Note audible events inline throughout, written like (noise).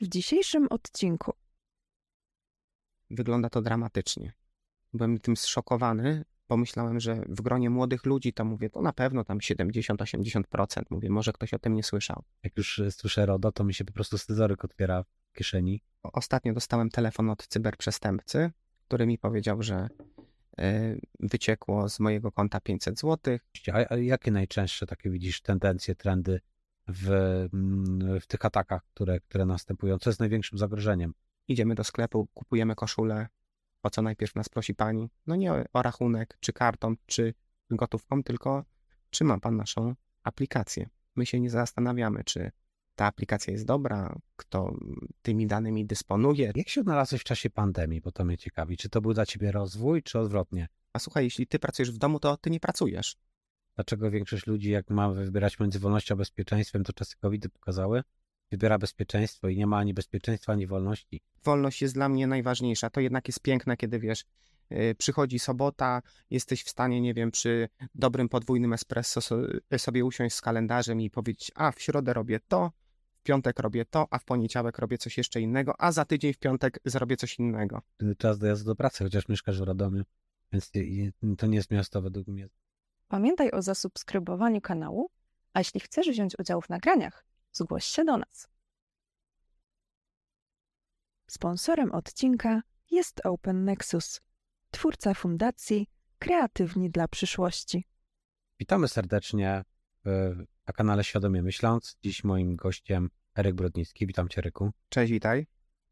W dzisiejszym odcinku wygląda to dramatycznie. Byłem tym zszokowany. Pomyślałem, że w gronie młodych ludzi to mówię, to na pewno tam 70-80%. Mówię, może ktoś o tym nie słyszał. Jak już e, słyszę RODO, to mi się po prostu scyzoryk otwiera w kieszeni. Ostatnio dostałem telefon od cyberprzestępcy, który mi powiedział, że y, wyciekło z mojego konta 500 zł. A, a jakie najczęstsze takie widzisz tendencje, trendy w, mm, w tych atakach, które, które następują? Co jest największym zagrożeniem? Idziemy do sklepu, kupujemy koszulę. O co najpierw nas prosi pani? No nie o rachunek, czy kartą, czy gotówką, tylko czy ma pan naszą aplikację. My się nie zastanawiamy, czy ta aplikacja jest dobra, kto tymi danymi dysponuje. Jak się odnalazłeś w czasie pandemii, bo to mnie ciekawi. Czy to był dla ciebie rozwój, czy odwrotnie? A słuchaj, jeśli ty pracujesz w domu, to ty nie pracujesz. Dlaczego większość ludzi, jak ma wybierać między wolnością a bezpieczeństwem, to czasy covid pokazały, wybiera bezpieczeństwo i nie ma ani bezpieczeństwa, ani wolności. Wolność jest dla mnie najważniejsza. To jednak jest piękne, kiedy wiesz, yy, przychodzi sobota, jesteś w stanie, nie wiem, przy dobrym podwójnym espresso sobie usiąść z kalendarzem i powiedzieć, a w środę robię to, w piątek robię to, a w poniedziałek robię coś jeszcze innego, a za tydzień w piątek zrobię coś innego. Czas dojazdu do pracy, chociaż mieszkasz w Radomiu, więc to nie jest miasto według mnie. Pamiętaj o zasubskrybowaniu kanału, a jeśli chcesz wziąć udział w nagraniach, zgłoś się do nas. Sponsorem odcinka jest Open Nexus, twórca fundacji Kreatywni dla przyszłości. Witamy serdecznie na kanale Świadomie Myśląc. Dziś moim gościem Eryk Brodnicki. Witam Cię, Ryku. Cześć, witaj.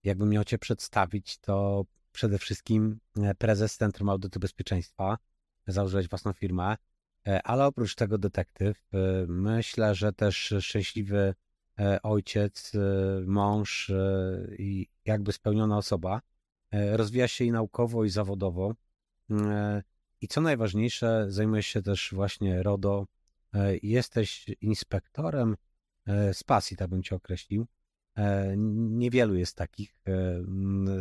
Jakbym miał Cię przedstawić, to przede wszystkim e, prezes Centrum Audytu Bezpieczeństwa. Założyłeś własną firmę, e, ale oprócz tego detektyw. E, myślę, że też szczęśliwy E, ojciec, e, mąż e, i jakby spełniona osoba. Rozwija się i naukowo, i zawodowo. I co najważniejsze, zajmujesz się też właśnie RODO. Jesteś inspektorem z pasji, tak bym cię określił. Niewielu jest takich.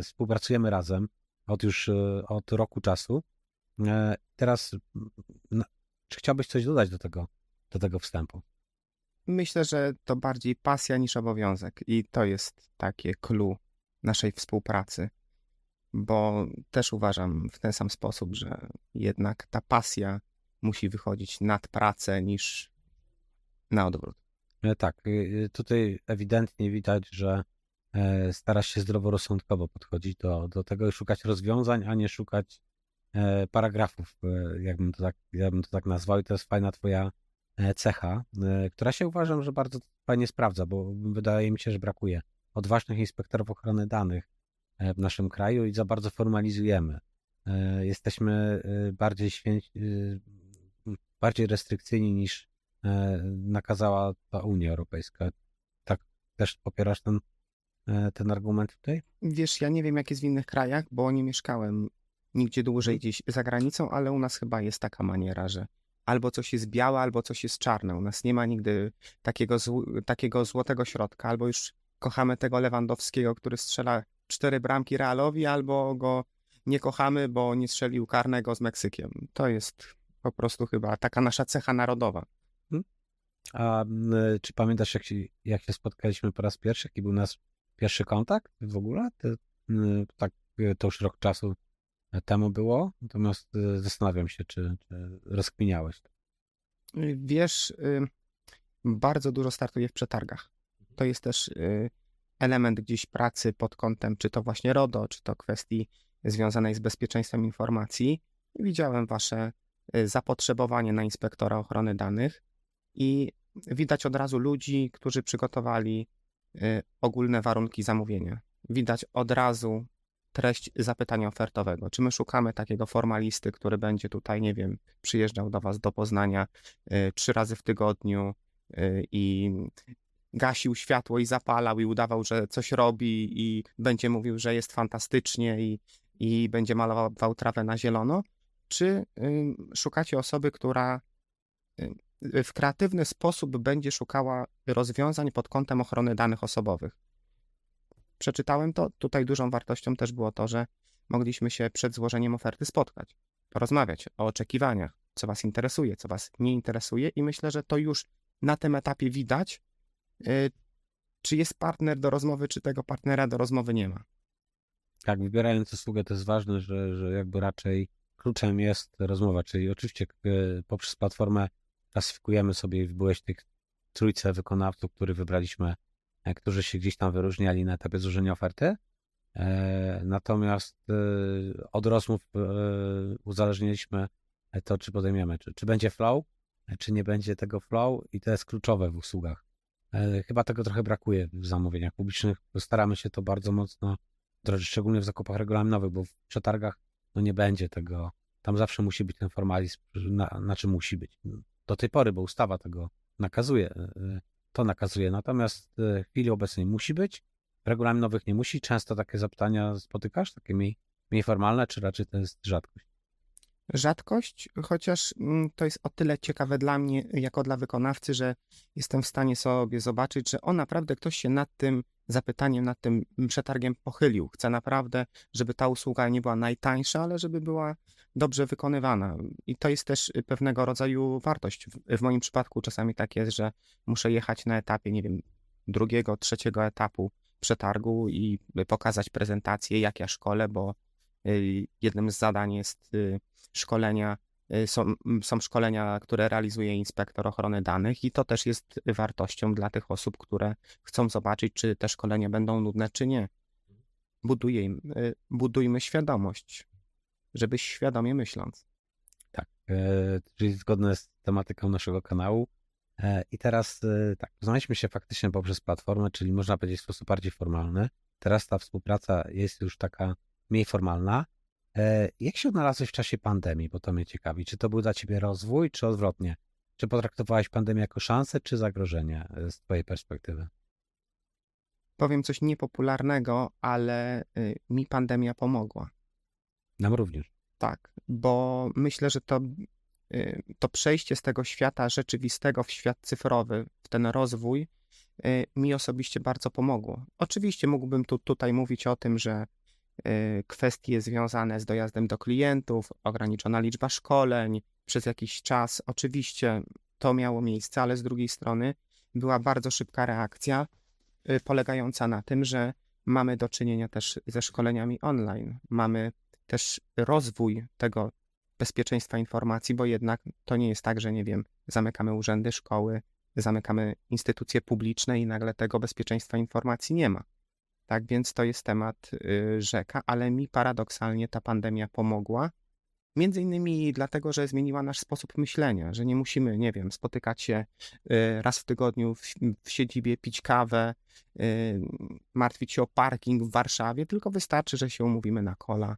Współpracujemy razem od już od roku czasu. Teraz, czy chciałbyś coś dodać do tego, do tego wstępu? Myślę, że to bardziej pasja niż obowiązek i to jest takie clue naszej współpracy, bo też uważam w ten sam sposób, że jednak ta pasja musi wychodzić nad pracę niż na odwrót. E, tak, y, y, tutaj ewidentnie widać, że e, starasz się zdroworozsądkowo podchodzić do, do tego i szukać rozwiązań, a nie szukać paragrafów, jakbym to tak, jakbym to tak nazwał. I to jest fajna twoja E, cecha, e, która się uważam, że bardzo fajnie sprawdza, bo wydaje mi się, że brakuje odważnych inspektorów ochrony danych e, w naszym kraju i za bardzo formalizujemy. Jesteśmy bardziej święci, bardziej restrykcyjni niż nakazała ta Unia Europejska. Tak też popierasz ten, ten argument tutaj? Wiesz, ja nie wiem, jak jest w innych krajach, bo nie mieszkałem nigdzie dłużej gdzieś za granicą, ale u nas chyba jest taka maniera, że albo coś jest białe, albo coś jest czarne. U nas nie ma nigdy takiego, takiego złotego środka, albo już kochamy tego Lewandowskiego, który strzela cztery bramki Realowi, albo go nie kochamy, bo nie strzelił karnego z Meksykiem. To jest po prostu chyba taka nasza cecha narodowa. Hmm? A czy pamiętasz, jak się, jak się spotkaliśmy po raz pierwszy? Jaki był nasz pierwszy kontakt w ogóle? To, tak, to już rok czasu temu było, natomiast y, zastanawiam się, czy, czy rozkminiałeś to. Wiesz, y, bardzo dużo startuję w przetargach. To jest też y, element gdzieś pracy pod kątem, czy to właśnie RODO, czy to kwestii związanej z bezpieczeństwem informacji. Widziałem wasze zapotrzebowanie na inspektora ochrony danych i widać od razu ludzi, którzy przygotowali ogólne warunki zamówienia. Widać od razu treść zapytania ofertowego. Czy my szukamy takiego formalisty, który będzie tutaj, nie wiem, przyjeżdżał do Was do Poznania y, trzy razy w tygodniu y, i gasił światło i zapalał i udawał, że coś robi i będzie mówił, że jest fantastycznie i, i będzie malował trawę na zielono? Czy y, szukacie osoby, która w kreatywny sposób będzie szukała rozwiązań pod kątem ochrony danych osobowych? Przeczytałem to, tutaj dużą wartością też było to, że mogliśmy się przed złożeniem oferty spotkać, porozmawiać o oczekiwaniach, co Was interesuje, co Was nie interesuje, i myślę, że to już na tym etapie widać, y, czy jest partner do rozmowy, czy tego partnera do rozmowy nie ma. Tak, wybierając usługę to jest ważne, że, że jakby raczej kluczem jest rozmowa, czyli oczywiście e, poprzez platformę klasyfikujemy sobie, byłeś tych trójce wykonawców, których wybraliśmy, którzy się gdzieś tam wyróżniali na etapie złożenia oferty. E, natomiast od rozmów uzależniliśmy to, czy podejmiemy, czy, czy będzie flow, czy nie będzie tego flow i to jest kluczowe w usługach. Chyba tego trochę brakuje w zamówieniach publicznych. Staramy się to bardzo mocno drożyć, szczególnie w zakupach regulaminowych, bo w przetargach no nie będzie tego. Tam zawsze musi być ten formalizm, na, na czym musi być. Do tej pory, bo ustawa tego nakazuje, e, e, to nakazuje. Natomiast w chwili obecnej musi być, w regulaminowych nie musi. Często takie zapytania spotykasz, takie mniej, mniej formalne, czy raczej to jest rzadkość? rzadkość, chociaż mm, to jest o tyle ciekawe dla mnie, jako dla wykonawcy, że jestem w stanie sobie zobaczyć, że o naprawdę ktoś się nad tym zapytaniem, nad tym przetargiem pochylił. Chce naprawdę, żeby ta usługa nie była najtańsza, ale żeby była dobrze wykonywana. I to jest też pewnego rodzaju wartość. W, moim przypadku czasami tak jest, że muszę jechać na etapie, nie wiem, drugiego, trzeciego etapu przetargu i pokazać prezentację, jak ja szkole, bo y, jednym z zadań jest y, szkolenia, y, są, są szkolenia, które realizuje inspektor ochrony danych i to też jest wartością dla tych osób, które chcą zobaczyć, czy te szkolenia będą nudne, czy nie. Budujmy, y, budujmy świadomość, żebyś świadomie myśląc. Tak, e, czyli zgodne z tematyką naszego kanału. E, I teraz e, tak, poznaliśmy się faktycznie poprzez platformę, czyli można powiedzieć w sposób bardziej formalny. Teraz ta współpraca jest już taka mniej formalna, jak się odnalazłeś w czasie pandemii, bo to mnie ciekawi? Czy to był dla ciebie rozwój, czy odwrotnie? Czy potraktowałeś pandemię jako szansę, czy zagrożenie e, z twojej perspektywy? Powiem coś niepopularnego, ale y, mi pandemia pomogła. Nam również. Tak, bo myślę, że to, y, to przejście z tego świata rzeczywistego w świat cyfrowy, w ten rozwój, y, mi osobiście bardzo pomogło. Oczywiście mógłbym tu, tutaj mówić o tym, że kwestie związane z dojazdem do klientów, ograniczona liczba szkoleń przez jakiś czas. Oczywiście to miało miejsce, ale z drugiej strony była bardzo szybka reakcja y, polegająca na tym, że mamy do czynienia też ze szkoleniami online. Mamy też rozwój tego bezpieczeństwa informacji, bo jednak to nie jest tak, że nie wiem, zamykamy urzędy, szkoły, zamykamy instytucje publiczne i nagle tego bezpieczeństwa informacji nie ma. Tak więc to jest temat y, rzeka, ale mi paradoksalnie ta pandemia pomogła. Między innymi dlatego, że zmieniła nasz sposób myślenia, że nie musimy, nie wiem, spotykać się y, raz w tygodniu w, w siedzibie, pić kawę, y, martwić się o parking w Warszawie, tylko wystarczy, że się umówimy na kola,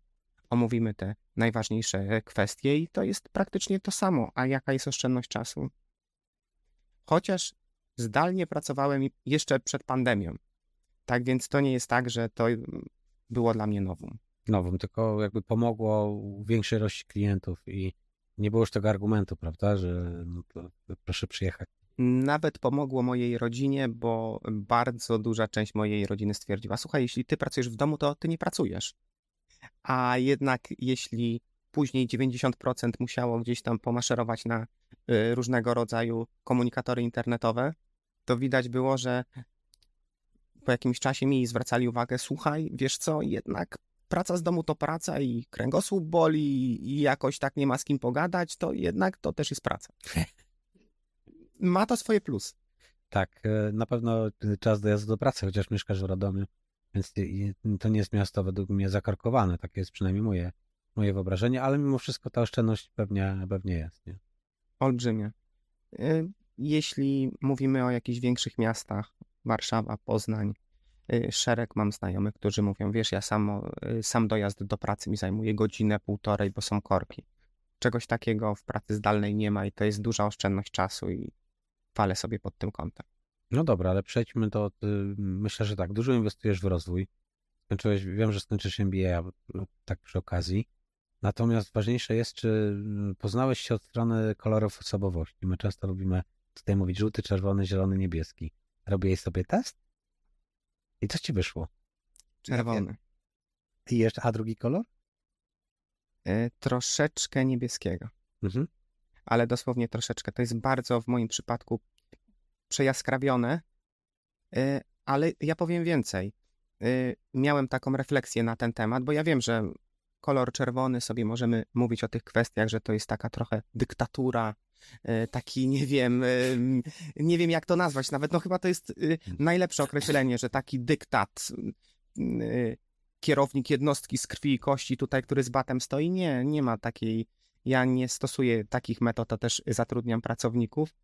omówimy te najważniejsze kwestie i to jest praktycznie to samo. A jaka jest oszczędność czasu? Chociaż zdalnie pracowałem jeszcze przed pandemią. Tak więc to nie jest tak, że to było dla mnie nowum. Nowym, tylko jakby pomogło większej ilości klientów i nie było już tego argumentu, prawda, że no proszę przyjechać. Nawet pomogło mojej rodzinie, bo bardzo duża część mojej rodziny stwierdziła: Słuchaj, jeśli ty pracujesz w domu, to ty nie pracujesz. A jednak jeśli później 90% musiało gdzieś tam pomaszerować na y, różnego rodzaju komunikatory internetowe, to widać było, że po jakimś czasie mi zwracali uwagę, słuchaj, wiesz co, jednak praca z domu to praca i kręgosłup boli i jakoś tak nie ma z kim pogadać, to jednak to też jest praca. (laughs) Ma to swoje plusy. Tak, e, na pewno czas dojazdu do pracy, chociaż mieszkasz w Radomiu, więc to nie jest miasto według mnie zakarkowane, takie jest przynajmniej moje, moje wyobrażenie, ale mimo wszystko ta oszczędność pewnie, pewnie jest. Nie? Olbrzymie. E, jeśli mówimy o jakichś większych miastach, Warszawa, Poznań. Y, szereg mam znajomych, którzy mówią, wiesz, ja sam, y, sam dojazd do pracy mi zajmuje godzinę, półtorej, bo są korki. Czegoś takiego w pracy zdalnej nie ma i to jest duża oszczędność czasu i falę sobie pod tym kątem. No dobra, ale przejdźmy do, myślę, że tak, dużo inwestujesz w rozwój. Skończyłeś, wiem, że skończysz MBA, tak przy okazji. Natomiast ważniejsze jest, czy poznałeś się od strony kolorów osobowości. My często lubimy tutaj mówić żółty, czerwony, zielony, niebieski. Robiłeś sobie test? I co ci wyszło? Czerwony. I jeszcze, a drugi kolor? E, troszeczkę niebieskiego. Mhm. Ale dosłownie troszeczkę. To jest bardzo w moim przypadku przejaskrawione, e, ale ja powiem więcej. Y, miałem taką refleksję na ten temat, bo ja wiem, że kolor czerwony sobie możemy mówić o tych kwestiach, że to jest taka trochę dyktatura, taki nie wiem, y, nie wiem jak to nazwać, nawet no chyba to jest najlepsze określenie, że taki dyktat, kierownik jednostki z krwi i kości tutaj, który z batem stoi, nie, nie ma takiej, ja nie stosuję takich metod, to też zatrudniam pracowników.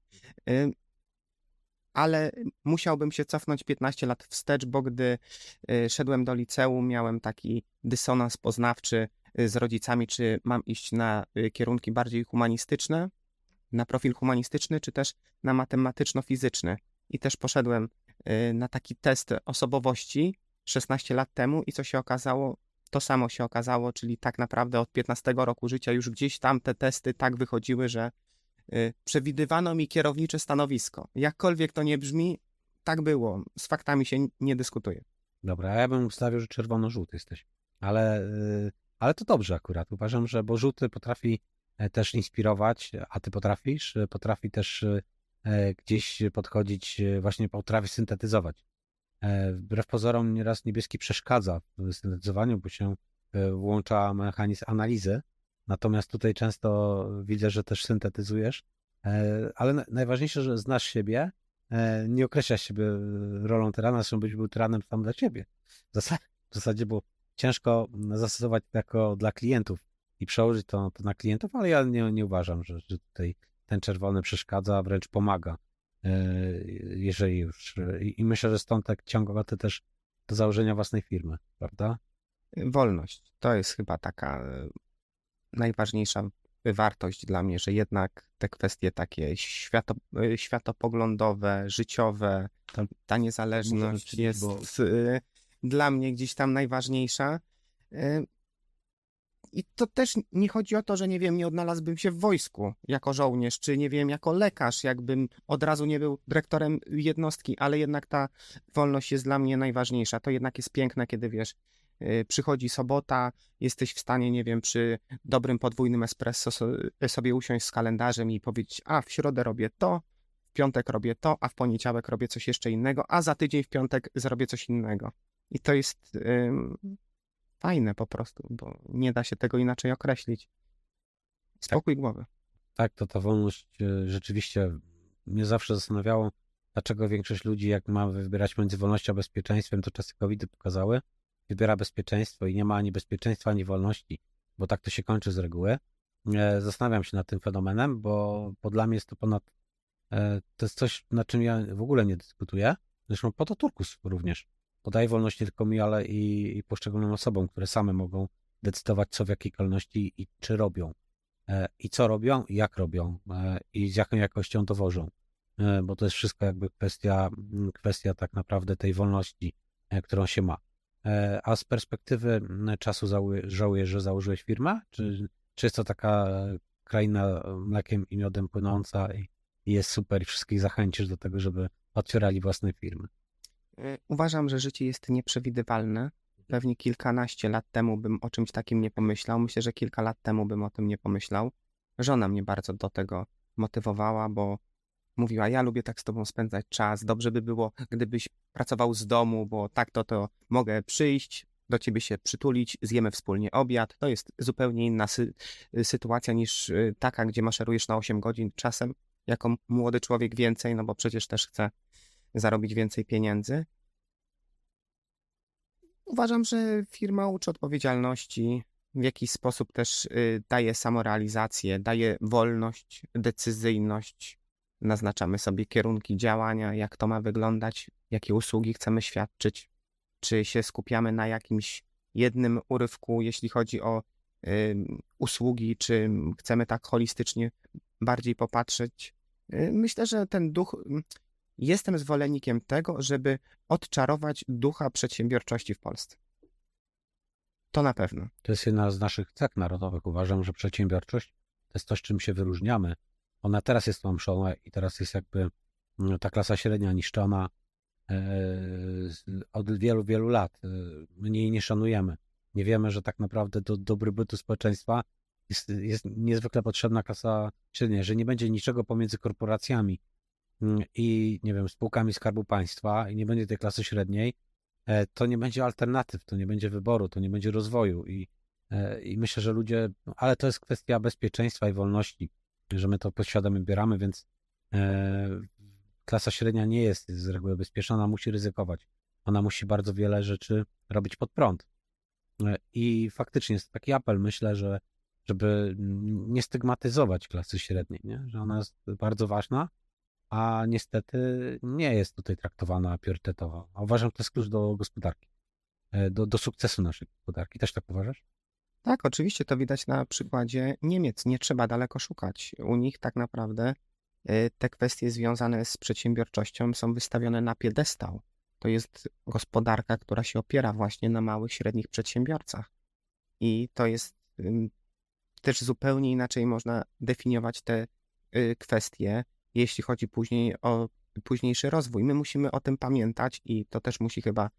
Ale musiałbym się cofnąć 15 lat wstecz, bo gdy y, szedłem do liceum, miałem taki dysonans poznawczy y, z rodzicami, czy mam iść na y, kierunki bardziej humanistyczne, na profil humanistyczny, czy też na matematyczno-fizyczny. I też poszedłem na taki test osobowości 16 lat temu i co się okazało? To samo się okazało, czyli tak naprawdę od 15 roku życia już gdzieś tam te testy tak wychodziły, że Y, przewidywano mi kierownicze stanowisko. Jakkolwiek to nie brzmi, tak było. Z faktami się nie dyskutuje. Dobra, ja bym ustawił, że czerwono-żółty jesteś. Ale, y, ale to dobrze akurat. Uważam, że bo żółty potrafi też inspirować, a ty potrafisz, e, potrafi też e, gdzieś podchodzić, właśnie potrafi syntetyzować. Wbrew pozorom nieraz niebieski przeszkadza w syntetyzowaniu, bo się włącza mechanizm analizy, Natomiast tutaj często widzę, że też syntetyzujesz, e, ale najważniejsze, że znasz siebie, e, nie określasz siebie rolą tyrana, zresztą byś był tyranem sam dla siebie. W zasadzie, w zasadzie bo ciężko zastosować jako dla klientów i przełożyć to, to na klientów, ale ja nie, nie uważam, że, że tutaj ten czerwony przeszkadza, a wręcz pomaga, e, jeżeli już. I myślę, że stąd tak ciągowaty też do założenia własnej firmy, prawda? Wolność. To jest chyba taka najważniejsza wartość dla mnie, że jednak te kwestie takie świato, światopoglądowe, życiowe, ta, niezależność jest dla mnie gdzieś tam najważniejsza. Y, I to też nie chodzi o to, że nie wiem, nie odnalazłbym się w wojsku jako żołnierz, czy nie wiem, jako lekarz, jakbym od razu nie był dyrektorem jednostki, ale jednak ta wolność jest dla mnie najważniejsza. To jednak jest piękne, kiedy wiesz, Y, przychodzi sobota, jesteś w stanie, nie wiem, przy dobrym podwójnym espresso sobie usiąść z kalendarzem i powiedzieć, a w środę robię to, w piątek robię to, a w poniedziałek robię coś jeszcze innego, a za tydzień w piątek zrobię coś innego. I to jest fajne po prostu, bo nie da się tego inaczej określić. Spokój tak. głowy. Tak, to ta wolność e, rzeczywiście mnie zawsze zastanawiało, dlaczego większość ludzi, jak ma wybierać między wolnością a bezpieczeństwem, to czasy COVID pokazały, wybiera bezpieczeństwo i nie ma ani bezpieczeństwa, ani wolności, bo tak to się kończy z reguły. E, zastanawiam się nad tym fenomenem, bo, bo dla mnie jest to ponad. E, to jest coś, nad czym ja w ogóle nie dyskutuję. Zresztą po to Turkus również. Podaje wolność nie tylko mi, ale i, i poszczególnym osobom, które same mogą decydować, co w jakiej kolejności i czy robią. E, I co robią, i jak robią, i z jaką jakością dowożą. Bo to jest wszystko jakby kwestia, kwestia tak naprawdę tej wolności, którą się ma. E, a z perspektywy czasu żałujesz, że założyłeś firmę? Czy, czy jest to taka kraina mlekiem i miodem płynąca i jest super i wszystkich zachęcisz do tego, żeby otwierali własne firmy? E, uważam, że życie jest nieprzewidywalne. Pewnie kilkanaście lat temu bym o czymś takim nie pomyślał. Myślę, że kilka lat temu bym o tym nie pomyślał. Żona mnie bardzo do tego motywowała, bo mówiła, ja lubię tak z tobą spędzać czas, dobrze by było, gdybyś pracował z domu, bo tak to to mogę przyjść, do ciebie się przytulić, zjemy wspólnie obiad. To jest zupełnie inna sy sytuacja niż y, taka, gdzie maszerujesz na 8 godzin czasem jako młody człowiek więcej, no bo przecież też chcę zarobić więcej pieniędzy. Uważam, że firma uczy odpowiedzialności, w jakiś sposób też y, daje samorealizację, daje wolność, decyzyjność, naznaczamy sobie kierunki działania, jak to ma wyglądać, jakie usługi chcemy świadczyć, czy się skupiamy na jakimś jednym urywku, jeśli chodzi o y, usługi, czy chcemy tak holistycznie bardziej popatrzeć. Y, myślę, że ten duch, jestem zwolennikiem tego, żeby odczarować ducha przedsiębiorczości w Polsce. To na pewno. To jest jedna z naszych cech narodowych. Uważam, że przedsiębiorczość to jest coś, czym się wyróżniamy ona teraz jest tłamszona i teraz jest jakby mm, ta klasa średnia niszczona e, od wielu, wielu lat. E, my jej nie szanujemy. Nie wiemy, że tak naprawdę do dobrobytu społeczeństwa jest, jest niezwykle potrzebna klasa średnia, że nie będzie niczego pomiędzy korporacjami, i nie wiem, spółkami Skarbu Państwa i nie będzie tej klasy średniej, e, to nie będzie alternatyw, to nie będzie wyboru, to nie będzie rozwoju i, e, i myślę, że ludzie, no, ale to jest kwestia bezpieczeństwa i wolności, że my to podświadomie bieramy, więc klasa średnia nie jest z reguły bezpieczna, ona musi ryzykować. Ona musi bardzo wiele rzeczy robić pod prąd. I faktycznie jest taki apel, myślę, że żeby nie stygmatyzować klasy średniej, nie? że ona jest bardzo ważna, a niestety nie jest tutaj traktowana priorytetowo. A uważam, że to jest klucz do gospodarki, e, do, do sukcesu naszej gospodarki. Też tak uważasz? Tak, oczywiście to widać na przykładzie Niemiec. Nie trzeba daleko szukać. U nich tak naprawdę e, te kwestie związane z przedsiębiorczością są wystawione na piedestał. To jest gospodarka, która się opiera właśnie na małych, średnich przedsiębiorcach. I to jest też zupełnie inaczej można definiować te y, kwestie, jeśli chodzi później o późniejszy rozwój. My musimy o tym pamiętać i to też musi chyba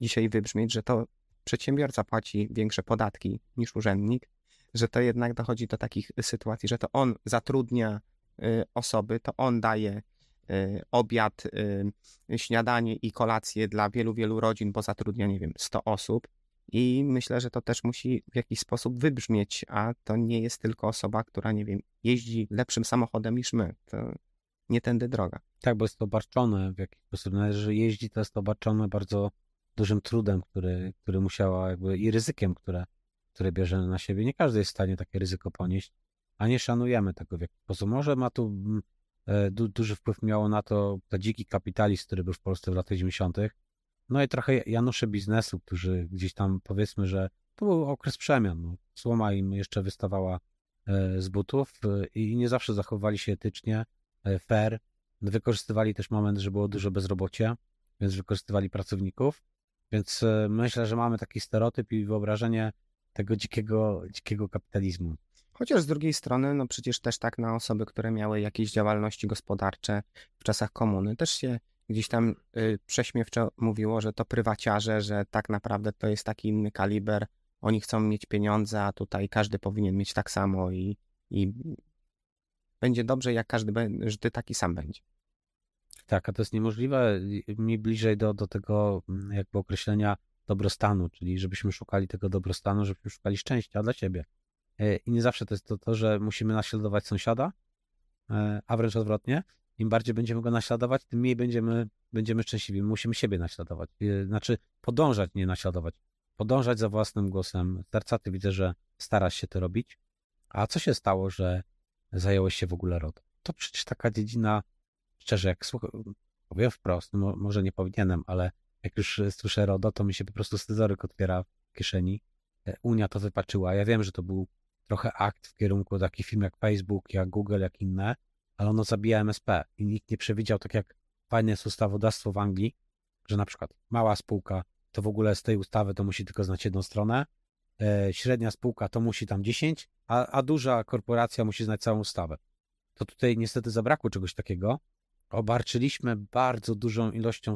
dzisiaj wybrzmieć, że to przedsiębiorca płaci większe podatki niż urzędnik, że to jednak dochodzi do takich sytuacji, że to on zatrudnia y, osoby, to on daje y, obiad, śniadanie i kolację dla wielu, wielu rodzin, bo zatrudnia, nie wiem, 100 osób i myślę, że to też musi w jakiś sposób wybrzmieć, a to nie jest tylko osoba, która, nie wiem, jeździ lepszym samochodem niż my. To nie tędy droga. Tak, bo jest to obarczone w jakiś sposób. Nawet, że jeździ, to jest to obarczone bardzo dużym trudem, który, który musiała jakby i ryzykiem, które, które bierze na siebie. Nie każdy jest w stanie takie ryzyko ponieść, a nie szanujemy tego w jakiś sposób. Może ma tu mm, e, du, duży wpływ miało na to ta dziki kapitalizm, który był w Polsce w latach 90., no i trochę Janusze biznesu, którzy gdzieś tam powiedzmy, że to był okres przemian. No. Słoma im jeszcze wystawała e, z butów e, i nie zawsze zachowywali się etycznie, e, fair. Wykorzystywali też moment, że było dużo bezrobocia, więc wykorzystywali pracowników. Więc myślę, że mamy taki stereotyp i wyobrażenie tego dzikiego, dzikiego kapitalizmu. Chociaż z drugiej strony, no przecież też tak na osoby, które miały jakieś działalności gospodarcze w czasach komuny, też się gdzieś tam y, prześmiewczo mówiło, że to prywaciarze, że tak naprawdę to jest taki inny kaliber, oni chcą mieć pieniądze, a tutaj każdy powinien mieć tak samo i, i będzie dobrze, jak każdy ty taki sam będzie. Tak, a to jest niemożliwe. Mi bliżej do, do tego mm, jakby określenia dobrostanu, czyli żebyśmy szukali tego dobrostanu, żebyśmy szukali szczęścia dla siebie. E, I nie zawsze to jest to, to że musimy naśladować sąsiada, e, a wręcz odwrotnie, im bardziej będziemy go naśladować, tym mniej będziemy, będziemy szczęśliwi. Musimy siebie naśladować. Znaczy podążać, nie naśladować. Podążać za własnym głosem. Starcaty widzę, że starasz się to robić. A co się stało, że zająłeś się w ogóle RODO? To przecież taka dziedzina, szczerze, jak słucham, powiem wprost, no, może nie powinienem, ale jak już słyszę RODO, to mi się po prostu scyzoryk otwiera w kieszeni. E, Unia to wypaczyła. Ja wiem, że to był trochę akt w kierunku takich firm jak Facebook, jak Google, jak inne, ale ono zabija MSP i nikt nie przewidział, tak jak fajne jest ustawodawstwo w Anglii, że na przykład mała spółka to w ogóle z tej ustawy to musi tylko znać jedną stronę, e, średnia spółka to musi tam 10, a, a duża korporacja musi znać całą ustawę. To tutaj niestety zabrakło czegoś takiego. Obarczyliśmy bardzo dużą ilością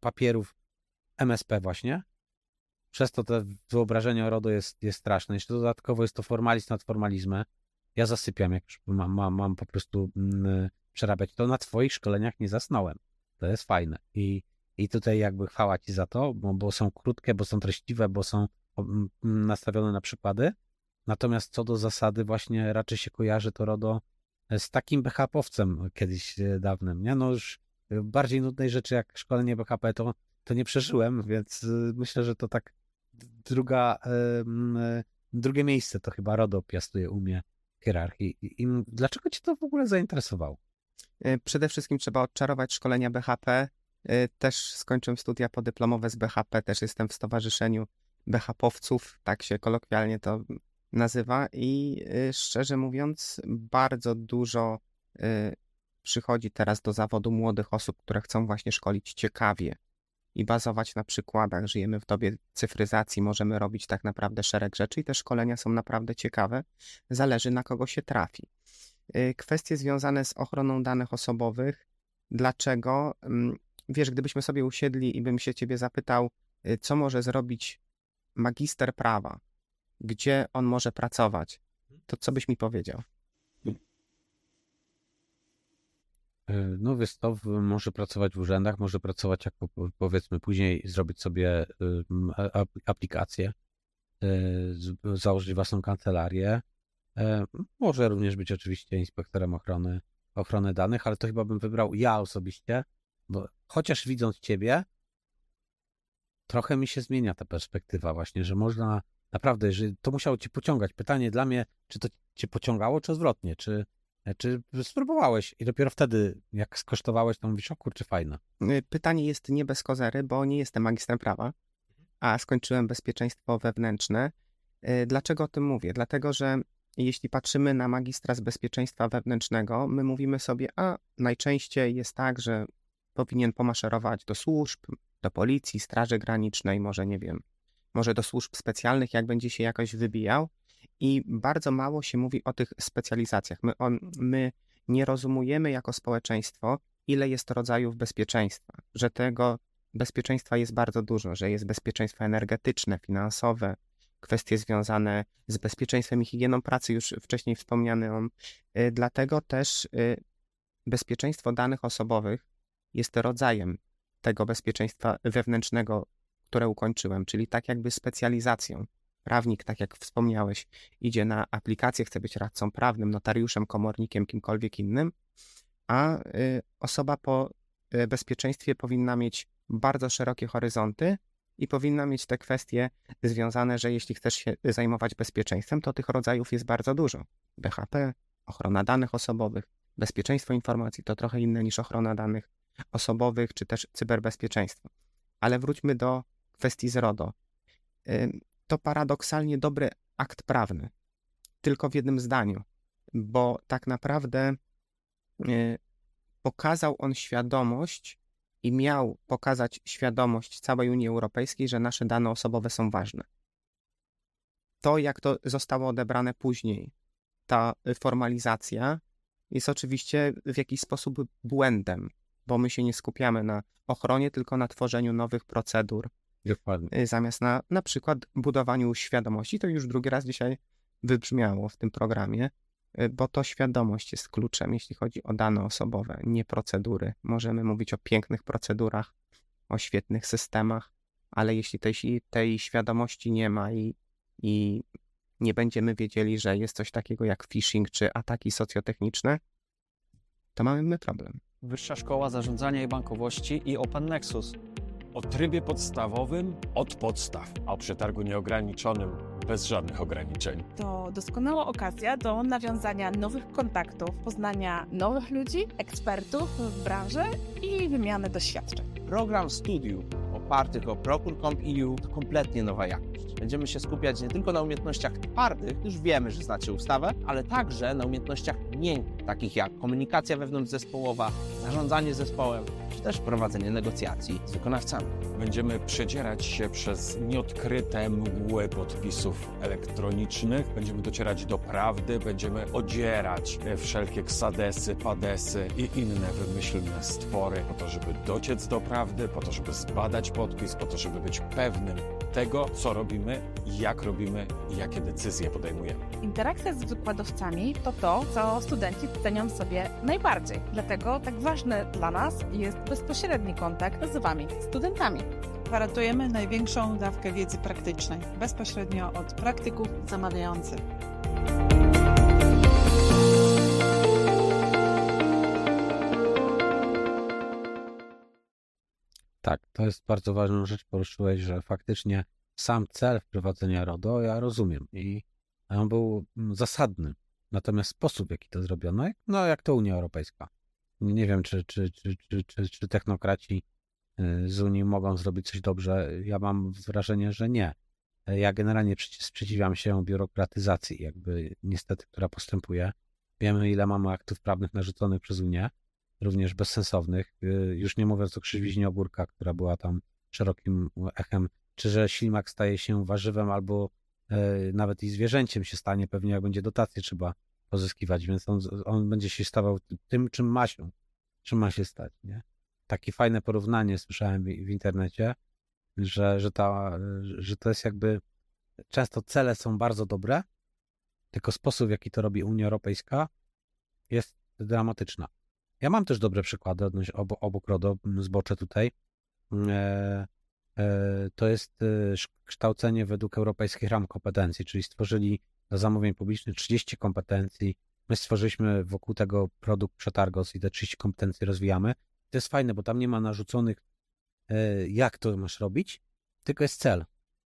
papierów MSP właśnie. Przez to to wyobrażenie o RODO jest, jest straszne. Jeszcze dodatkowo jest to formalizm nad formalizmem ja zasypiam, jak już mam, mam, mam po prostu mm, przerabiać. To na twoich szkoleniach nie zasnąłem. To jest fajne. I, i tutaj jakby chwała ci za to, bo, bo są krótkie, bo są treściwe, bo są nastawione na przykłady. Natomiast co do zasady, właśnie raczej się kojarzy to RODO z takim BHP-owcem kiedyś e, dawnym, nie? No już bardziej nudnej rzeczy jak szkolenie BHP to, to nie przeżyłem, więc e, myślę, że to tak druga, e, drugie miejsce to chyba RODO piastuje u mnie hierarchii. I dlaczego cię to w ogóle zainteresowało? E, przede wszystkim trzeba odczarować szkolenia BHP. E, też skończyłem studia podyplomowe z BHP, też jestem w stowarzyszeniu BHP-owców, tak się kolokwialnie to nazywa i e, szczerze mówiąc bardzo dużo przychodzi teraz do zawodu młodych osób, które chcą właśnie szkolić ciekawie, i bazować na przykładach. Żyjemy w dobie cyfryzacji, możemy robić tak naprawdę szereg rzeczy i te szkolenia są naprawdę ciekawe. Zależy na kogo się trafi. Y, kwestie związane z ochroną danych osobowych. Dlaczego? Mm, wiesz, gdybyśmy sobie usiedli i bym się ciebie zapytał, y, co może zrobić magister prawa, gdzie on może pracować, to co byś mi powiedział? No wiesz to może pracować w urzędach, może pracować jako powiedzmy później zrobić sobie aplikację, założyć własną kancelarię. Może również być oczywiście inspektorem ochrony, ochrony danych, ale to chyba bym wybrał ja osobiście, bo chociaż widząc ciebie, trochę mi się zmienia ta perspektywa właśnie, że można naprawdę, że to musiało cię pociągać. Pytanie dla mnie, czy to cię pociągało, czy odwrotnie, czy, czy spróbowałeś i dopiero wtedy, jak skosztowałeś, to mówisz, o kurczę, fajne. Y, pytanie jest nie bez kozery, bo nie jestem magistrem prawa, a skończyłem bezpieczeństwo wewnętrzne. Y, dlaczego o tym mówię? Dlatego, że jeśli patrzymy na magistra z bezpieczeństwa wewnętrznego, my mówimy sobie, a najczęściej jest tak, że powinien pomaszerować do służb, do policji, straży granicznej, może nie wiem, może do służb specjalnych, jak będzie się jakoś wybijał. I bardzo mało się mówi o tych specjalizacjach. My, on, my nie rozumiemy jako społeczeństwo, ile jest rodzajów bezpieczeństwa, że tego bezpieczeństwa jest bardzo dużo, że jest bezpieczeństwo energetyczne, finansowe, kwestie związane z bezpieczeństwem i higieną pracy, już wcześniej wspomniany on. Y, dlatego też y, bezpieczeństwo danych osobowych jest rodzajem tego bezpieczeństwa wewnętrznego, które ukończyłem, czyli tak jakby specjalizacją. Prawnik, tak jak wspomniałeś, idzie na aplikację, chce być radcą prawnym, notariuszem, komornikiem, kimkolwiek innym, a y, osoba po y, bezpieczeństwie powinna mieć bardzo szerokie horyzonty i powinna mieć te kwestie związane, że jeśli chcesz się zajmować bezpieczeństwem, to tych rodzajów jest bardzo dużo. BHP, ochrona danych osobowych, bezpieczeństwo informacji to trochę inne niż ochrona danych osobowych czy też cyberbezpieczeństwo. Ale wróćmy do kwestii z RODO. To paradoksalnie dobry akt prawny, tylko w jednym zdaniu, bo tak naprawdę y, pokazał on świadomość i miał pokazać świadomość całej Unii Europejskiej, że nasze dane osobowe są ważne. To, jak to zostało odebrane później, ta formalizacja, jest oczywiście w jakiś sposób błędem, bo my się nie skupiamy na ochronie, tylko na tworzeniu nowych procedur. Dokładnie. Y, zamiast na na przykład budowaniu świadomości. To już drugi raz dzisiaj wybrzmiało w tym programie, y, bo to świadomość jest kluczem, jeśli chodzi o dane osobowe, nie procedury. Możemy mówić o pięknych procedurach, o świetnych systemach, ale jeśli tej, tej świadomości nie ma i, i nie będziemy wiedzieli, że jest coś takiego jak phishing czy ataki socjotechniczne, to mamy problem. Wyższa Szkoła Zarządzania i Bankowości i Open Nexus. O trybie podstawowym od podstaw, a o przetargu nieograniczonym bez żadnych ograniczeń. To doskonała okazja do nawiązania nowych kontaktów, poznania nowych ludzi, ekspertów w branży i wymiany doświadczeń. Program studiów opartych o Procure.com.eu to kompletnie nowa jakość. Będziemy się skupiać nie tylko na umiejętnościach twardych, już wiemy, że znacie ustawę, ale także na umiejętnościach miękkich, takich jak komunikacja wewnątrzzespołowa, zarządzanie zespołem, czy też prowadzenie negocjacji z wykonawcami. Będziemy przedzierać się przez nieodkryte mgły podpisów elektronicznych, będziemy docierać do prawdy, będziemy odzierać wszelkie ksadesy, padesy i inne wymyślne stwory po to, żeby dociec do prawdy, po to, żeby zbadać podpis, po to, żeby być pewnym tego, co robimy, jak robimy i jakie decyzje podejmujemy. Interakcja z wykładowcami to to, co studenci cenią sobie najbardziej. Dlatego tak ważny dla nas jest bezpośredni kontakt z Wami, studentami. Gwarantujemy największą dawkę wiedzy praktycznej, bezpośrednio od praktyków zamawiających. Tak, to jest bardzo ważną rzecz, poruszyłeś, że faktycznie sam cel wprowadzenia RODO ja rozumiem i on był mm, zasadny. Natomiast sposób, w jaki to zrobiono, no jak to Unia Europejska. Nie wiem, czy, czy, czy, czy, czy, czy technokraci y, z Unii mogą zrobić coś dobrze. Ja mam wrażenie, że nie. Ja generalnie sprzeciwiam się biurokratyzacji, jakby niestety, która postępuje. Wiemy, ile mamy aktów prawnych narzuconych przez Unię, również bezsensownych. Y, już nie mówiąc o krzywiźnie ogórka, która była tam szerokim echem, czy że ślimak staje się warzywem albo y, nawet i zwierzęciem się stanie, pewnie jak będzie dotacje trzeba pozyskiwać, więc on, on będzie się stawał tym, czym ma się, czym ma się stać, nie? Takie fajne porównanie słyszałem w, w internecie, że, że, ta, że to jest jakby często cele są bardzo dobre, tylko sposób, w jaki to robi Unia Europejska, jest dramatyczna. Ja mam też dobre przykłady odnośnie, obok, RODO, zbocze tutaj. E, to jest e, kształcenie według europejskich ram kompetencji, czyli stworzyli dla zamówień publicznych 30 kompetencji. My stworzyliśmy wokół tego produkt Przetargos i te 30 kompetencji rozwijamy. To jest fajne, bo tam nie ma narzuconych, e, jak to masz robić, tylko jest cel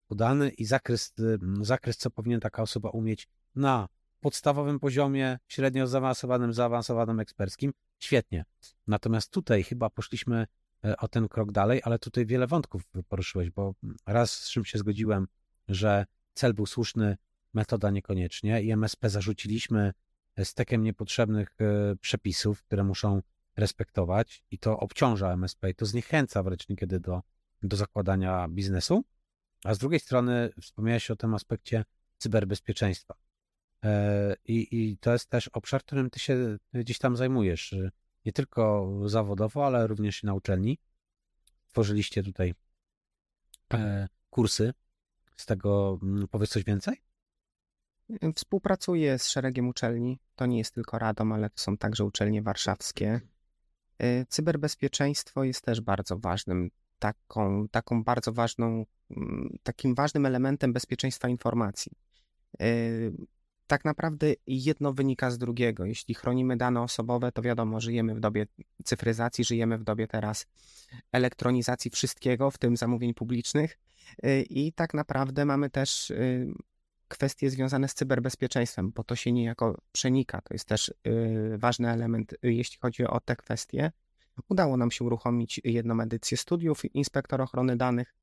podany i zakres, zakres, co powinien taka osoba umieć na podstawowym poziomie, średnio zaawansowanym, zaawansowanym eksperckim. Świetnie. Natomiast tutaj chyba poszliśmy e, o ten krok dalej, ale tutaj wiele wątków poruszyłeś, bo raz z czym się zgodziłem, że cel był słuszny, metoda niekoniecznie i MSP zarzuciliśmy stekiem niepotrzebnych e, przepisów, które muszą respektować i to obciąża MSP i to zniechęca wręcz niekiedy do, do zakładania biznesu. A z drugiej strony wspomniałeś o tym aspekcie cyberbezpieczeństwa. E, I, I to jest też obszar, którym ty się gdzieś tam zajmujesz. Nie tylko zawodowo, ale również na uczelni. Tworzyliście tutaj e, kursy. Z tego mm, powiedz coś więcej? Współpracuję z szeregiem uczelni. To nie jest tylko Radom, ale to są także uczelnie warszawskie. E, cyberbezpieczeństwo jest też bardzo ważnym, taką, taką bardzo ważną, mm, takim ważnym elementem bezpieczeństwa informacji. Tak naprawdę jedno wynika z drugiego. Jeśli chronimy dane osobowe, to wiadomo, żyjemy w dobie cyfryzacji, żyjemy w dobie teraz elektronizacji wszystkiego, w tym zamówień publicznych. E, I tak naprawdę mamy też kwestie związane z cyberbezpieczeństwem, bo to się niejako przenika. To jest też y, ważny element, y, jeśli chodzi o te kwestie. Udało nam się uruchomić jedną edycję studiów Inspektor Ochrony Danych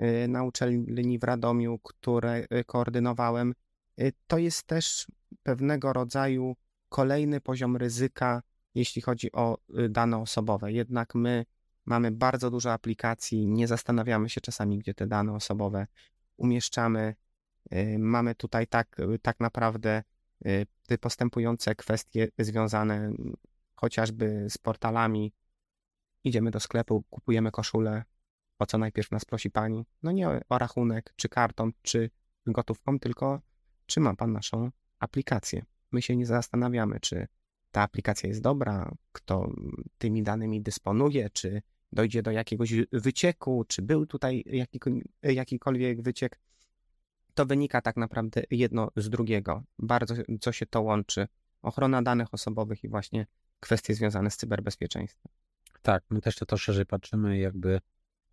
y, na uczelni w Radomiu, które koordynowałem. To jest też pewnego rodzaju kolejny poziom ryzyka, jeśli chodzi o dane osobowe. Jednak my mamy bardzo dużo aplikacji, nie zastanawiamy się czasami, gdzie te dane osobowe umieszczamy. Y, mamy tutaj tak, y, tak naprawdę y, te postępujące kwestie związane chociażby z portalami. Idziemy do sklepu, kupujemy koszulę. O co najpierw nas prosi pani? No nie o rachunek, czy kartą, czy gotówką, tylko czy ma pan naszą aplikację. My się nie zastanawiamy, czy ta aplikacja jest dobra, kto tymi danymi dysponuje, czy dojdzie do jakiegoś wycieku, czy był tutaj jakikolwiek wyciek to wynika tak naprawdę jedno z drugiego. Bardzo co się to łączy. Ochrona danych osobowych i właśnie kwestie związane z cyberbezpieczeństwem. Tak, my też to, to szerzej patrzymy, jakby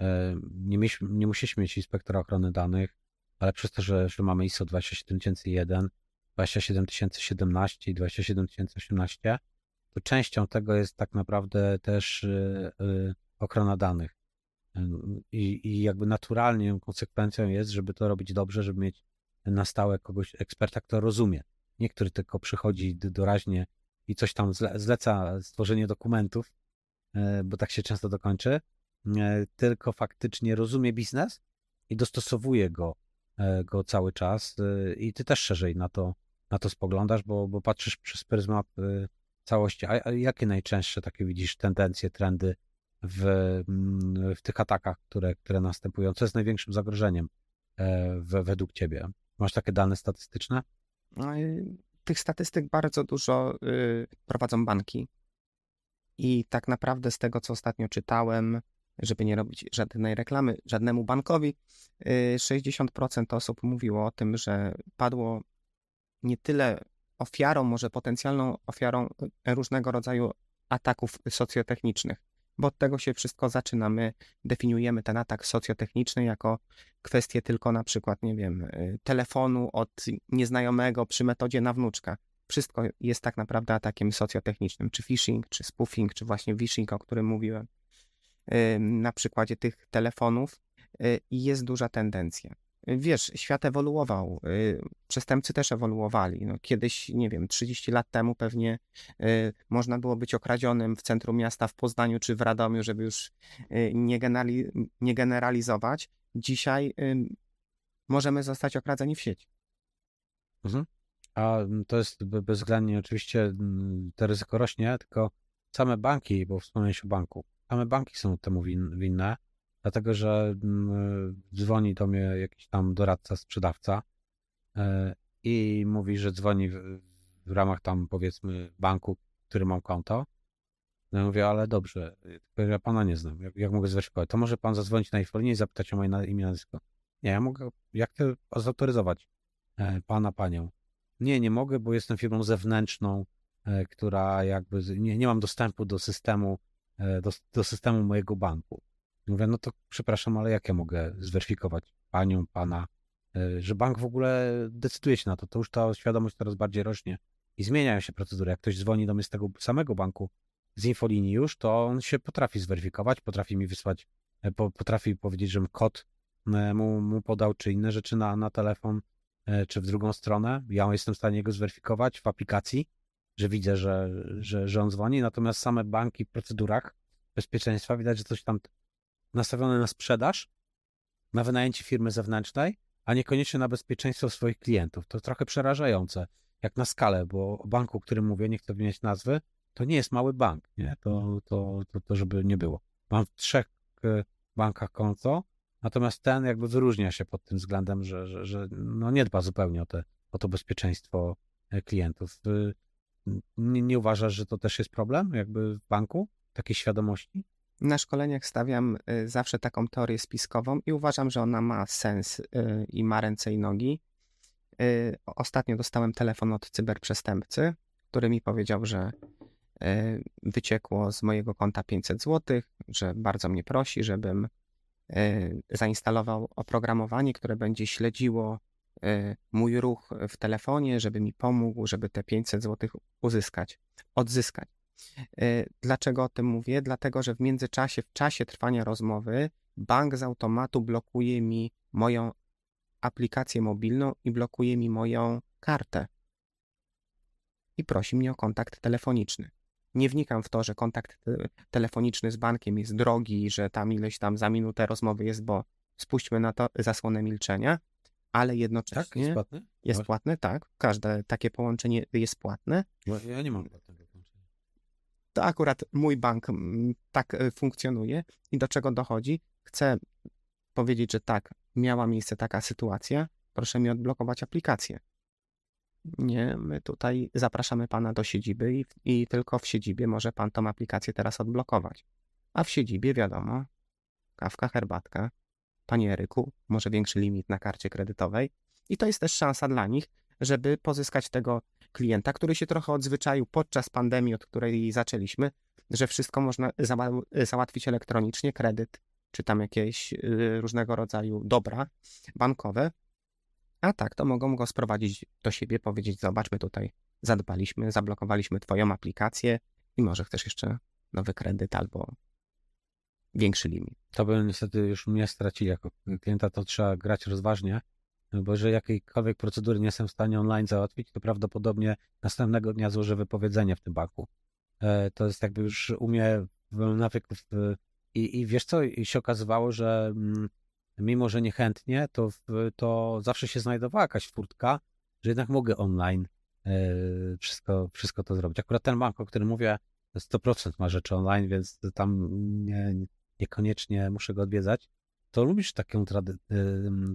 e, nie, mieliśmy, nie musieliśmy mieć inspektora ochrony danych, ale przez to, że, że mamy ISO 27001, 27017 i 27018, to częścią tego jest tak naprawdę też e, e, ochrona danych. I, I jakby naturalnie konsekwencją jest, żeby to robić dobrze, żeby mieć na stałe kogoś, eksperta, kto rozumie. Niektóry tylko przychodzi doraźnie i coś tam zleca stworzenie dokumentów, e, bo tak się często dokończy, e, tylko faktycznie rozumie biznes i dostosowuje go, go cały czas. I ty też szerzej na to, na to spoglądasz, bo, bo patrzysz przez pryzmat całości. A jakie najczęstsze takie widzisz tendencje, trendy w, mm, w tych atakach, które, które następują? Co jest największym zagrożeniem e, w, według Ciebie? Masz takie dane statystyczne? No tych statystyk bardzo dużo y, prowadzą banki. I tak naprawdę z tego, co ostatnio czytałem, żeby nie robić żadnej reklamy żadnemu bankowi, 60% y, osób mówiło o tym, że padło nie tyle ofiarą, może potencjalną ofiarą różnego rodzaju ataków socjotechnicznych bo od tego się wszystko zaczyna. My definiujemy ten atak socjotechniczny jako kwestię tylko na przykład, nie wiem, y, telefonu od nieznajomego przy metodzie na wnuczka. Wszystko jest tak naprawdę atakiem socjotechnicznym, czy phishing, czy spoofing, czy właśnie phishing, o którym mówiłem na przykładzie tych telefonów y, i jest duża tendencja wiesz, świat ewoluował, y, przestępcy też ewoluowali. No, kiedyś, nie wiem, 30 lat temu pewnie y, można było być okradzionym w centrum miasta w Poznaniu czy w Radomiu, żeby już nie, generali, nie generalizować. Dzisiaj możemy zostać okradzeni w sieci. Mhm. A to jest bezwzględnie oczywiście to ryzyko rośnie, tylko same banki, bo wspomniałeś o banku, same banki są temu winne dlatego że mm, dzwoni do mnie jakiś tam doradca, sprzedawca e, i mówi, że dzwoni w, ramach tam powiedzmy banku, który mam konto No ja mówię, ale dobrze, ja pana nie znam, jak, jak mogę zweryfikować? To może pan zadzwonić na infolinię i zapytać o moje na, imię, nazwisko. Nie, ja mogę, jak chcę zautoryzować e, pana, panią? Nie, nie mogę, bo jestem firmą zewnętrzną, e, która jakby, nie, nie mam dostępu do systemu, e, do, do systemu mojego banku. Mówię, no to przepraszam, ale jak ja mogę zweryfikować panią, pana, e, że bank w ogóle decyduje się na to, to już ta świadomość coraz bardziej rośnie i zmieniają się procedury. Jak ktoś dzwoni do mnie z tego samego banku, z infolinii już, to on się potrafi zweryfikować, potrafi mi wysłać, e, potrafi powiedzieć, żebym kod e, mu, mu podał, czy inne rzeczy na, na telefon, czy w drugą stronę. Ja jestem w stanie go zweryfikować w aplikacji, że widzę, że, że, że on dzwoni, natomiast same banki w procedurach bezpieczeństwa widać, że coś tam nastawione na sprzedaż, na wynajęcie firmy zewnętrznej, a niekoniecznie na bezpieczeństwo swoich klientów. To trochę przerażające, jak na skalę, bo o banku, o którym mówię, nie chcę wymieniać nazwy, to nie jest mały bank, nie? To, to, to, to żeby nie było. Mam w trzech e, bankach konto, natomiast ten jakby wyróżnia się pod tym względem, że, że, że no nie dba zupełnie o, te, o to bezpieczeństwo e, klientów. Nie, nie uważasz, że to też jest problem jakby w banku, takiej świadomości? Na szkoleniach stawiam y, zawsze taką teorię spiskową i uważam, że ona ma sens y, i ma ręce i nogi. Y, ostatnio dostałem telefon od cyberprzestępcy, który mi powiedział, że wyciekło z mojego konta 500 zł, że bardzo mnie prosi, żebym zainstalował oprogramowanie, które będzie śledziło mój ruch w telefonie, żeby mi pomógł, żeby te 500 zł uzyskać, odzyskać. E, dlaczego o tym mówię? Dlatego, że w międzyczasie, w czasie trwania rozmowy, bank z automatu blokuje mi moją aplikację mobilną i blokuje mi moją kartę. I prosi mnie o kontakt telefoniczny. Nie wnikam w to, że kontakt telefoniczny z bankiem jest drogi, że tam ileś tam za minutę rozmowy jest, bo spuśćmy na to zasłonę milczenia, ale jednocześnie. Tak, jest płatne? Jest płatne, tak. Każde takie połączenie jest płatne. Ja nie mam płatnego to akurat mój bank mm, tak e, funkcjonuje i do czego dochodzi? Chcę powiedzieć, że tak, miała miejsce taka sytuacja, proszę mi odblokować aplikację. Nie, my tutaj zapraszamy pana do siedziby i, i tylko w siedzibie może pan tą aplikację teraz odblokować. A w siedzibie wiadomo, kawka, herbatka, panie Eryku, może większy limit na karcie kredytowej. I to jest też szansa dla nich, żeby pozyskać tego klienta, który się trochę odzwyczaił podczas pandemii, od której zaczęliśmy, że wszystko można załatwić elektronicznie, kredyt, czy tam jakieś y, różnego rodzaju dobra bankowe. A tak, to mogą go sprowadzić do siebie, powiedzieć: Zobaczmy tutaj, zadbaliśmy, zablokowaliśmy Twoją aplikację i może chcesz jeszcze nowy kredyt albo większy limit. To by niestety już mnie stracili jako klienta, to trzeba grać rozważnie bo jeżeli jakiejkolwiek procedury nie jestem w stanie online załatwić, to prawdopodobnie następnego dnia złożę wypowiedzenie w tym banku. E, to jest jakby już u mnie nawyków. I, I wiesz co, i się okazywało, że mm, mimo, że niechętnie, to, to zawsze się znajdowała jakaś furtka, że jednak mogę online e, wszystko, wszystko to zrobić. Akurat ten bank, o którym mówię, 100% ma rzeczy online, więc tam nie, niekoniecznie muszę go odwiedzać. To lubisz taką trady,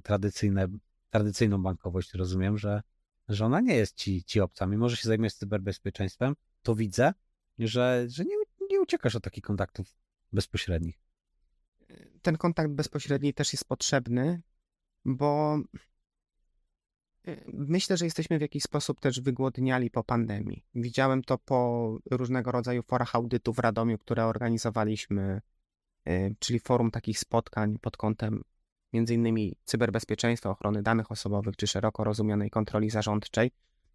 tradycyjne tradycyjną bankowość, rozumiem, że, że ona nie jest ci, ci obca. Mimo, że się zajmujesz cyberbezpieczeństwem, to widzę, że, że nie, nie uciekasz od takich kontaktów bezpośrednich. Ten kontakt bezpośredni też jest potrzebny, bo y, myślę, że jesteśmy w jakiś sposób też wygłodniali po pandemii. Widziałem to po różnego rodzaju forach audytu w Radomiu, które organizowaliśmy, czyli forum takich spotkań pod kątem innymi cyberbezpieczeństwa, ochrony danych osobowych czy szeroko rozumianej kontroli zarządczej,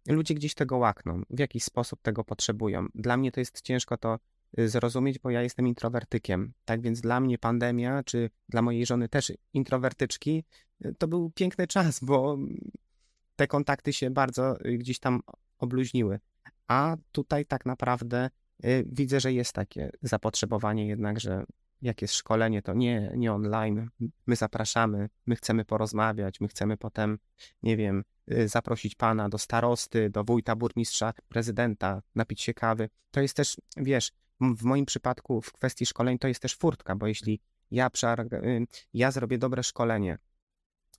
ludzie gdzieś tego łakną, w jakiś sposób tego potrzebują. Dla mnie to jest ciężko to y, zrozumieć, bo ja jestem introwertykiem. Tak więc dla mnie pandemia, czy dla mojej żony też introwertyczki, y, to był piękny czas, bo te kontakty się bardzo y, gdzieś tam obluźniły. A tutaj tak naprawdę widzę, że jest takie zapotrzebowanie jednak, że jak jest szkolenie, to nie, nie online. My zapraszamy, my chcemy porozmawiać, my chcemy potem, nie wiem, y, zaprosić pana do starosty, do wójta, burmistrza, prezydenta, napić się kawy. To jest też, wiesz, w moim przypadku w kwestii szkoleń to jest też furtka, bo jeśli ja, y, ja zrobię dobre szkolenie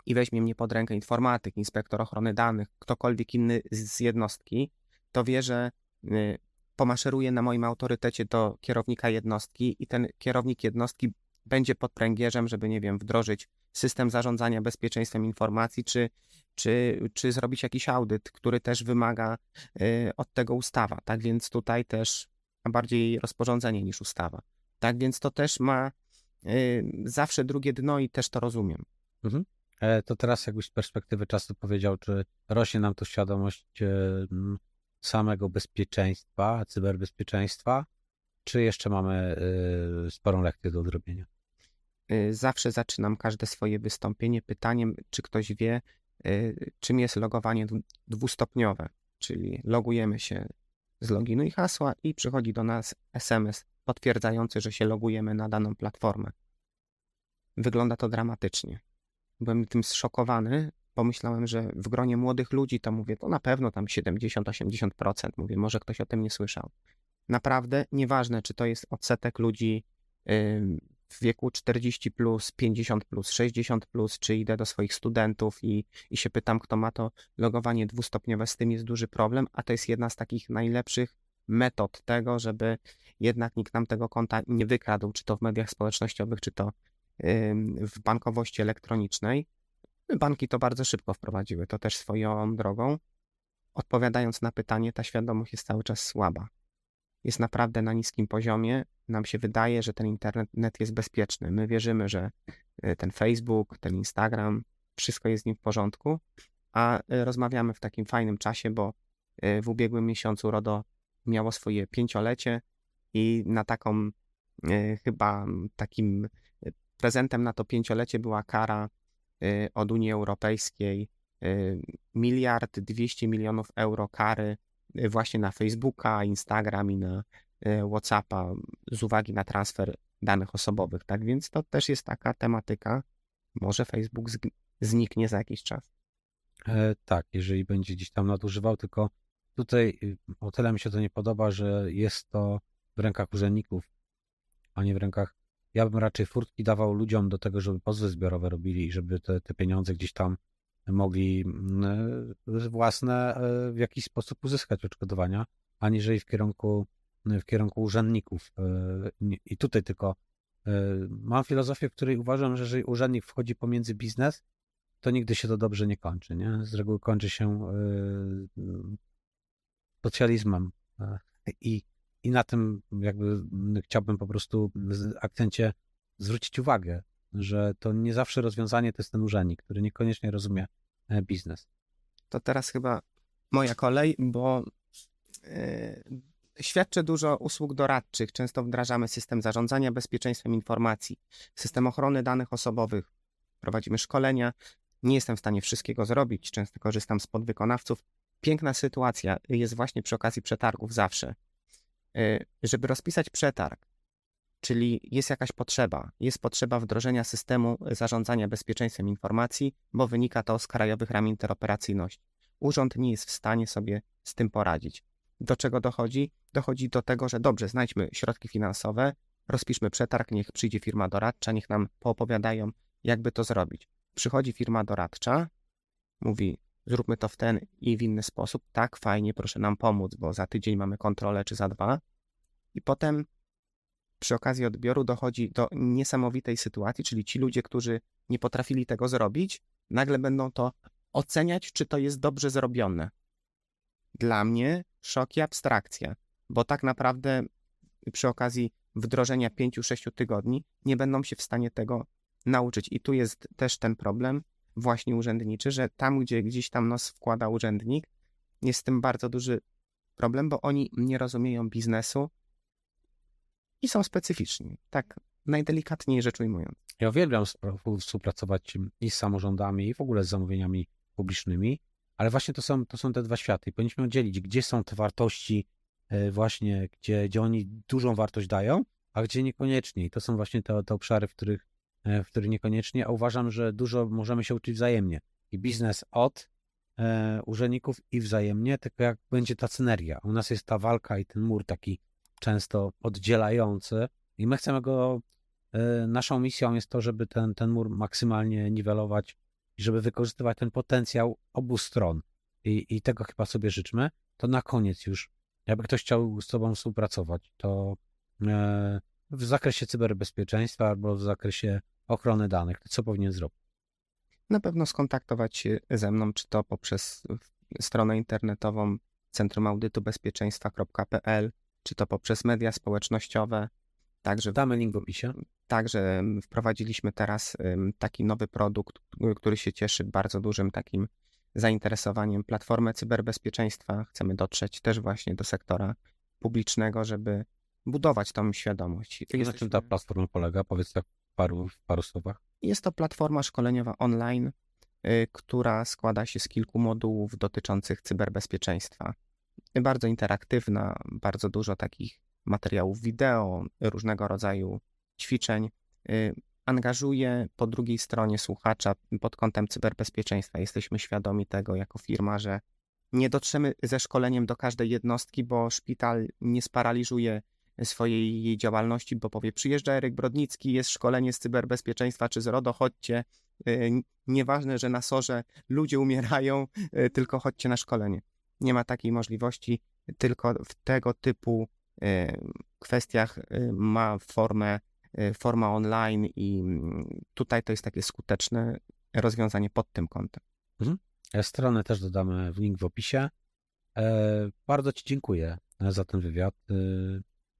i weźmie mnie pod rękę informatyk, inspektor ochrony danych, ktokolwiek inny z jednostki, to wie, że y, pomaszeruje na moim autorytecie do kierownika jednostki i ten kierownik jednostki będzie pod pręgierzem, żeby, nie wiem, wdrożyć system zarządzania bezpieczeństwem informacji, czy, czy, czy zrobić jakiś audyt, który też wymaga y, od tego ustawa. Tak więc tutaj też bardziej rozporządzenie niż ustawa. Tak więc to też ma y, zawsze drugie dno i też to rozumiem. Mhm. E, to teraz jakbyś z perspektywy czasu powiedział, czy rośnie nam tu świadomość e, samego bezpieczeństwa, cyberbezpieczeństwa, czy jeszcze mamy y, sporą lekcję do odrobienia? Y, zawsze zaczynam każde swoje wystąpienie pytaniem, czy ktoś wie, y, czym jest logowanie dwustopniowe, czyli logujemy się z loginu i hasła i przychodzi do nas SMS potwierdzający, że się logujemy na daną platformę. Wygląda to dramatycznie. Byłem tym zszokowany. Pomyślałem, że w gronie młodych ludzi to mówię, to na pewno tam 70-80%. Mówię, może ktoś o tym nie słyszał. Naprawdę nieważne, czy to jest odsetek ludzi w wieku 40 plus, 50 plus, 60 plus, czy idę do swoich studentów i, i się pytam, kto ma to logowanie dwustopniowe, z tym jest duży problem, a to jest jedna z takich najlepszych metod tego, żeby jednak nikt nam tego konta nie wykradł, czy to w mediach społecznościowych, czy to w bankowości elektronicznej. Banki to bardzo szybko wprowadziły, to też swoją drogą. Odpowiadając na pytanie, ta świadomość jest cały czas słaba jest naprawdę na niskim poziomie. Nam się wydaje, że ten internet jest bezpieczny. My wierzymy, że e, ten Facebook, ten Instagram, wszystko jest z nim w porządku, a e, rozmawiamy w takim fajnym czasie, bo e, w ubiegłym miesiącu RODO miało swoje pięciolecie i na taką chyba takim prezentem na to pięciolecie była kara od Unii Europejskiej miliard dwieście milionów euro kary Y, właśnie na Facebooka, Instagram i na y, WhatsAppa z uwagi na transfer danych osobowych. Tak więc to też jest taka tematyka. Może Facebook zniknie za jakiś czas. E, tak, jeżeli będzie gdzieś tam nadużywał, tylko tutaj y, o tyle mi się to nie podoba, że jest to w rękach urzędników, a nie w rękach. Ja bym raczej furtki dawał ludziom do tego, żeby pozwy zbiorowe robili i żeby te, te pieniądze gdzieś tam mogli mm, e, własne e, w jakiś sposób uzyskać odszkodowania, aniżeli w kierunku, w kierunku urzędników. E, I tutaj tylko mam filozofię, w której uważam, że jeżeli urzędnik wchodzi pomiędzy biznes, to nigdy się to dobrze nie kończy. Nie? Z reguły kończy się socjalizmem. I, I na tym jakby chciałbym po prostu w akcencie zwrócić uwagę, że to nie zawsze rozwiązanie to jest ten urzędnik, który niekoniecznie rozumie e, biznes. To teraz chyba moja kolej, bo yy, świadczę dużo usług doradczych. Często wdrażamy system zarządzania bezpieczeństwem informacji, system ochrony danych osobowych, prowadzimy szkolenia. Nie jestem w stanie wszystkiego zrobić, często korzystam z podwykonawców. Piękna sytuacja jest właśnie przy okazji przetargów zawsze. Yy, żeby rozpisać przetarg, Czyli jest jakaś potrzeba, jest potrzeba wdrożenia systemu zarządzania bezpieczeństwem informacji, bo wynika to z krajowych ram interoperacyjności. Urząd nie jest w stanie sobie z tym poradzić. Do czego dochodzi? Dochodzi do tego, że dobrze, znajdźmy środki finansowe, rozpiszmy przetarg, niech przyjdzie firma doradcza, niech nam poopowiadają, jakby to zrobić. Przychodzi firma doradcza, mówi, zróbmy to w ten i w inny sposób, tak, fajnie, proszę nam pomóc, bo za tydzień mamy kontrolę, czy za dwa. I potem przy okazji odbioru dochodzi do niesamowitej sytuacji, czyli ci ludzie, którzy nie potrafili tego zrobić, nagle będą to oceniać, czy to jest dobrze zrobione. Dla mnie szok i abstrakcja, bo tak naprawdę przy okazji wdrożenia 5-6 tygodni nie będą się w stanie tego nauczyć. I tu jest też ten problem właśnie urzędniczy, że tam, gdzie gdzieś tam nos wkłada urzędnik, jest z tym bardzo duży problem, bo oni nie rozumieją biznesu, i są specyficzni. Tak najdelikatniej rzecz ujmując. Ja uwielbiam współpracować i z samorządami, i w ogóle z zamówieniami publicznymi, ale właśnie to są, to są te dwa światy. Powinniśmy oddzielić, gdzie są te wartości, e, właśnie, gdzie, gdzie oni dużą wartość dają, a gdzie niekoniecznie. I to są właśnie te, te obszary, w których, w których niekoniecznie, a uważam, że dużo możemy się uczyć wzajemnie. I biznes od e, urzędników i wzajemnie, tylko jak będzie ta synergia. U nas jest ta walka i ten mur taki często oddzielający i my chcemy go, e, naszą misją jest to, żeby ten, ten mur maksymalnie niwelować i żeby wykorzystywać ten potencjał obu stron. I, I tego chyba sobie życzmy. To na koniec już Jakby ktoś chciał z Tobą współpracować, to e, w zakresie cyberbezpieczeństwa albo w zakresie ochrony danych, to co powinien zrobić? Na pewno skontaktować się ze mną, czy to poprzez stronę internetową Centrum Audytu Bezpieczeństwa.pl, czy to poprzez media społecznościowe. Także Damy link w opisie. Także wprowadziliśmy teraz taki nowy produkt, który się cieszy bardzo dużym takim zainteresowaniem. Platformę cyberbezpieczeństwa chcemy dotrzeć też właśnie do sektora publicznego, żeby budować tą świadomość. Na czym ta platforma polega? Powiedz tak paru, w paru słowach. Jest to platforma szkoleniowa online, y, która składa się z kilku modułów dotyczących cyberbezpieczeństwa. Bardzo interaktywna, bardzo dużo takich materiałów wideo, różnego rodzaju ćwiczeń. Y, angażuje po drugiej stronie słuchacza pod kątem cyberbezpieczeństwa. Jesteśmy świadomi tego jako firma, że nie dotrzemy ze szkoleniem do każdej jednostki, bo szpital nie sparaliżuje swojej jej działalności, bo powie, przyjeżdża Eryk Brodnicki, jest szkolenie z cyberbezpieczeństwa czy z RODO, chodźcie. Y, nieważne, że na sorze ludzie umierają, y, tylko chodźcie na szkolenie. Nie ma takiej możliwości, tylko w tego typu y, kwestiach ma formę, forma online i mm, tutaj to jest takie skuteczne rozwiązanie pod tym kątem. Mhm. E, stronę też dodamy w link w opisie. E, bardzo Ci dziękuję za ten wywiad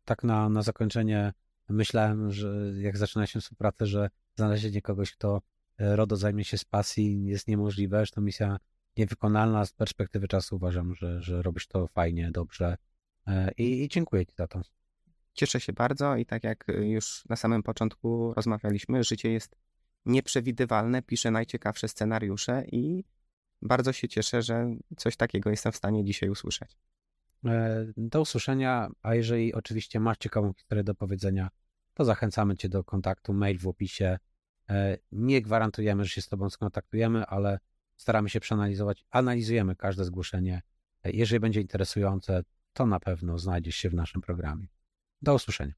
tak na, na zakończenie myślałem, że jak zaczyna się współpracę, że znalezienie kogoś, kto e, RODO zajmie się z pasji jest niemożliwe, że to misja niewykonalna. Z perspektywy czasu uważam, że, że robisz to fajnie, dobrze e, i, i dziękuję Ci za to. Cieszę się bardzo i tak jak już na samym początku rozmawialiśmy, życie jest nieprzewidywalne, piszę najciekawsze scenariusze i bardzo się cieszę, że coś takiego jestem w stanie dzisiaj usłyszeć. E, do usłyszenia, a jeżeli oczywiście masz ciekawą historię do powiedzenia, to zachęcamy Cię do kontaktu, mail w opisie. E, nie gwarantujemy, że się z Tobą skontaktujemy, ale staramy się przeanalizować, analizujemy każde zgłoszenie. E, jeżeli będzie interesujące, to na pewno znajdziesz się w naszym programie. Do usłyszenia.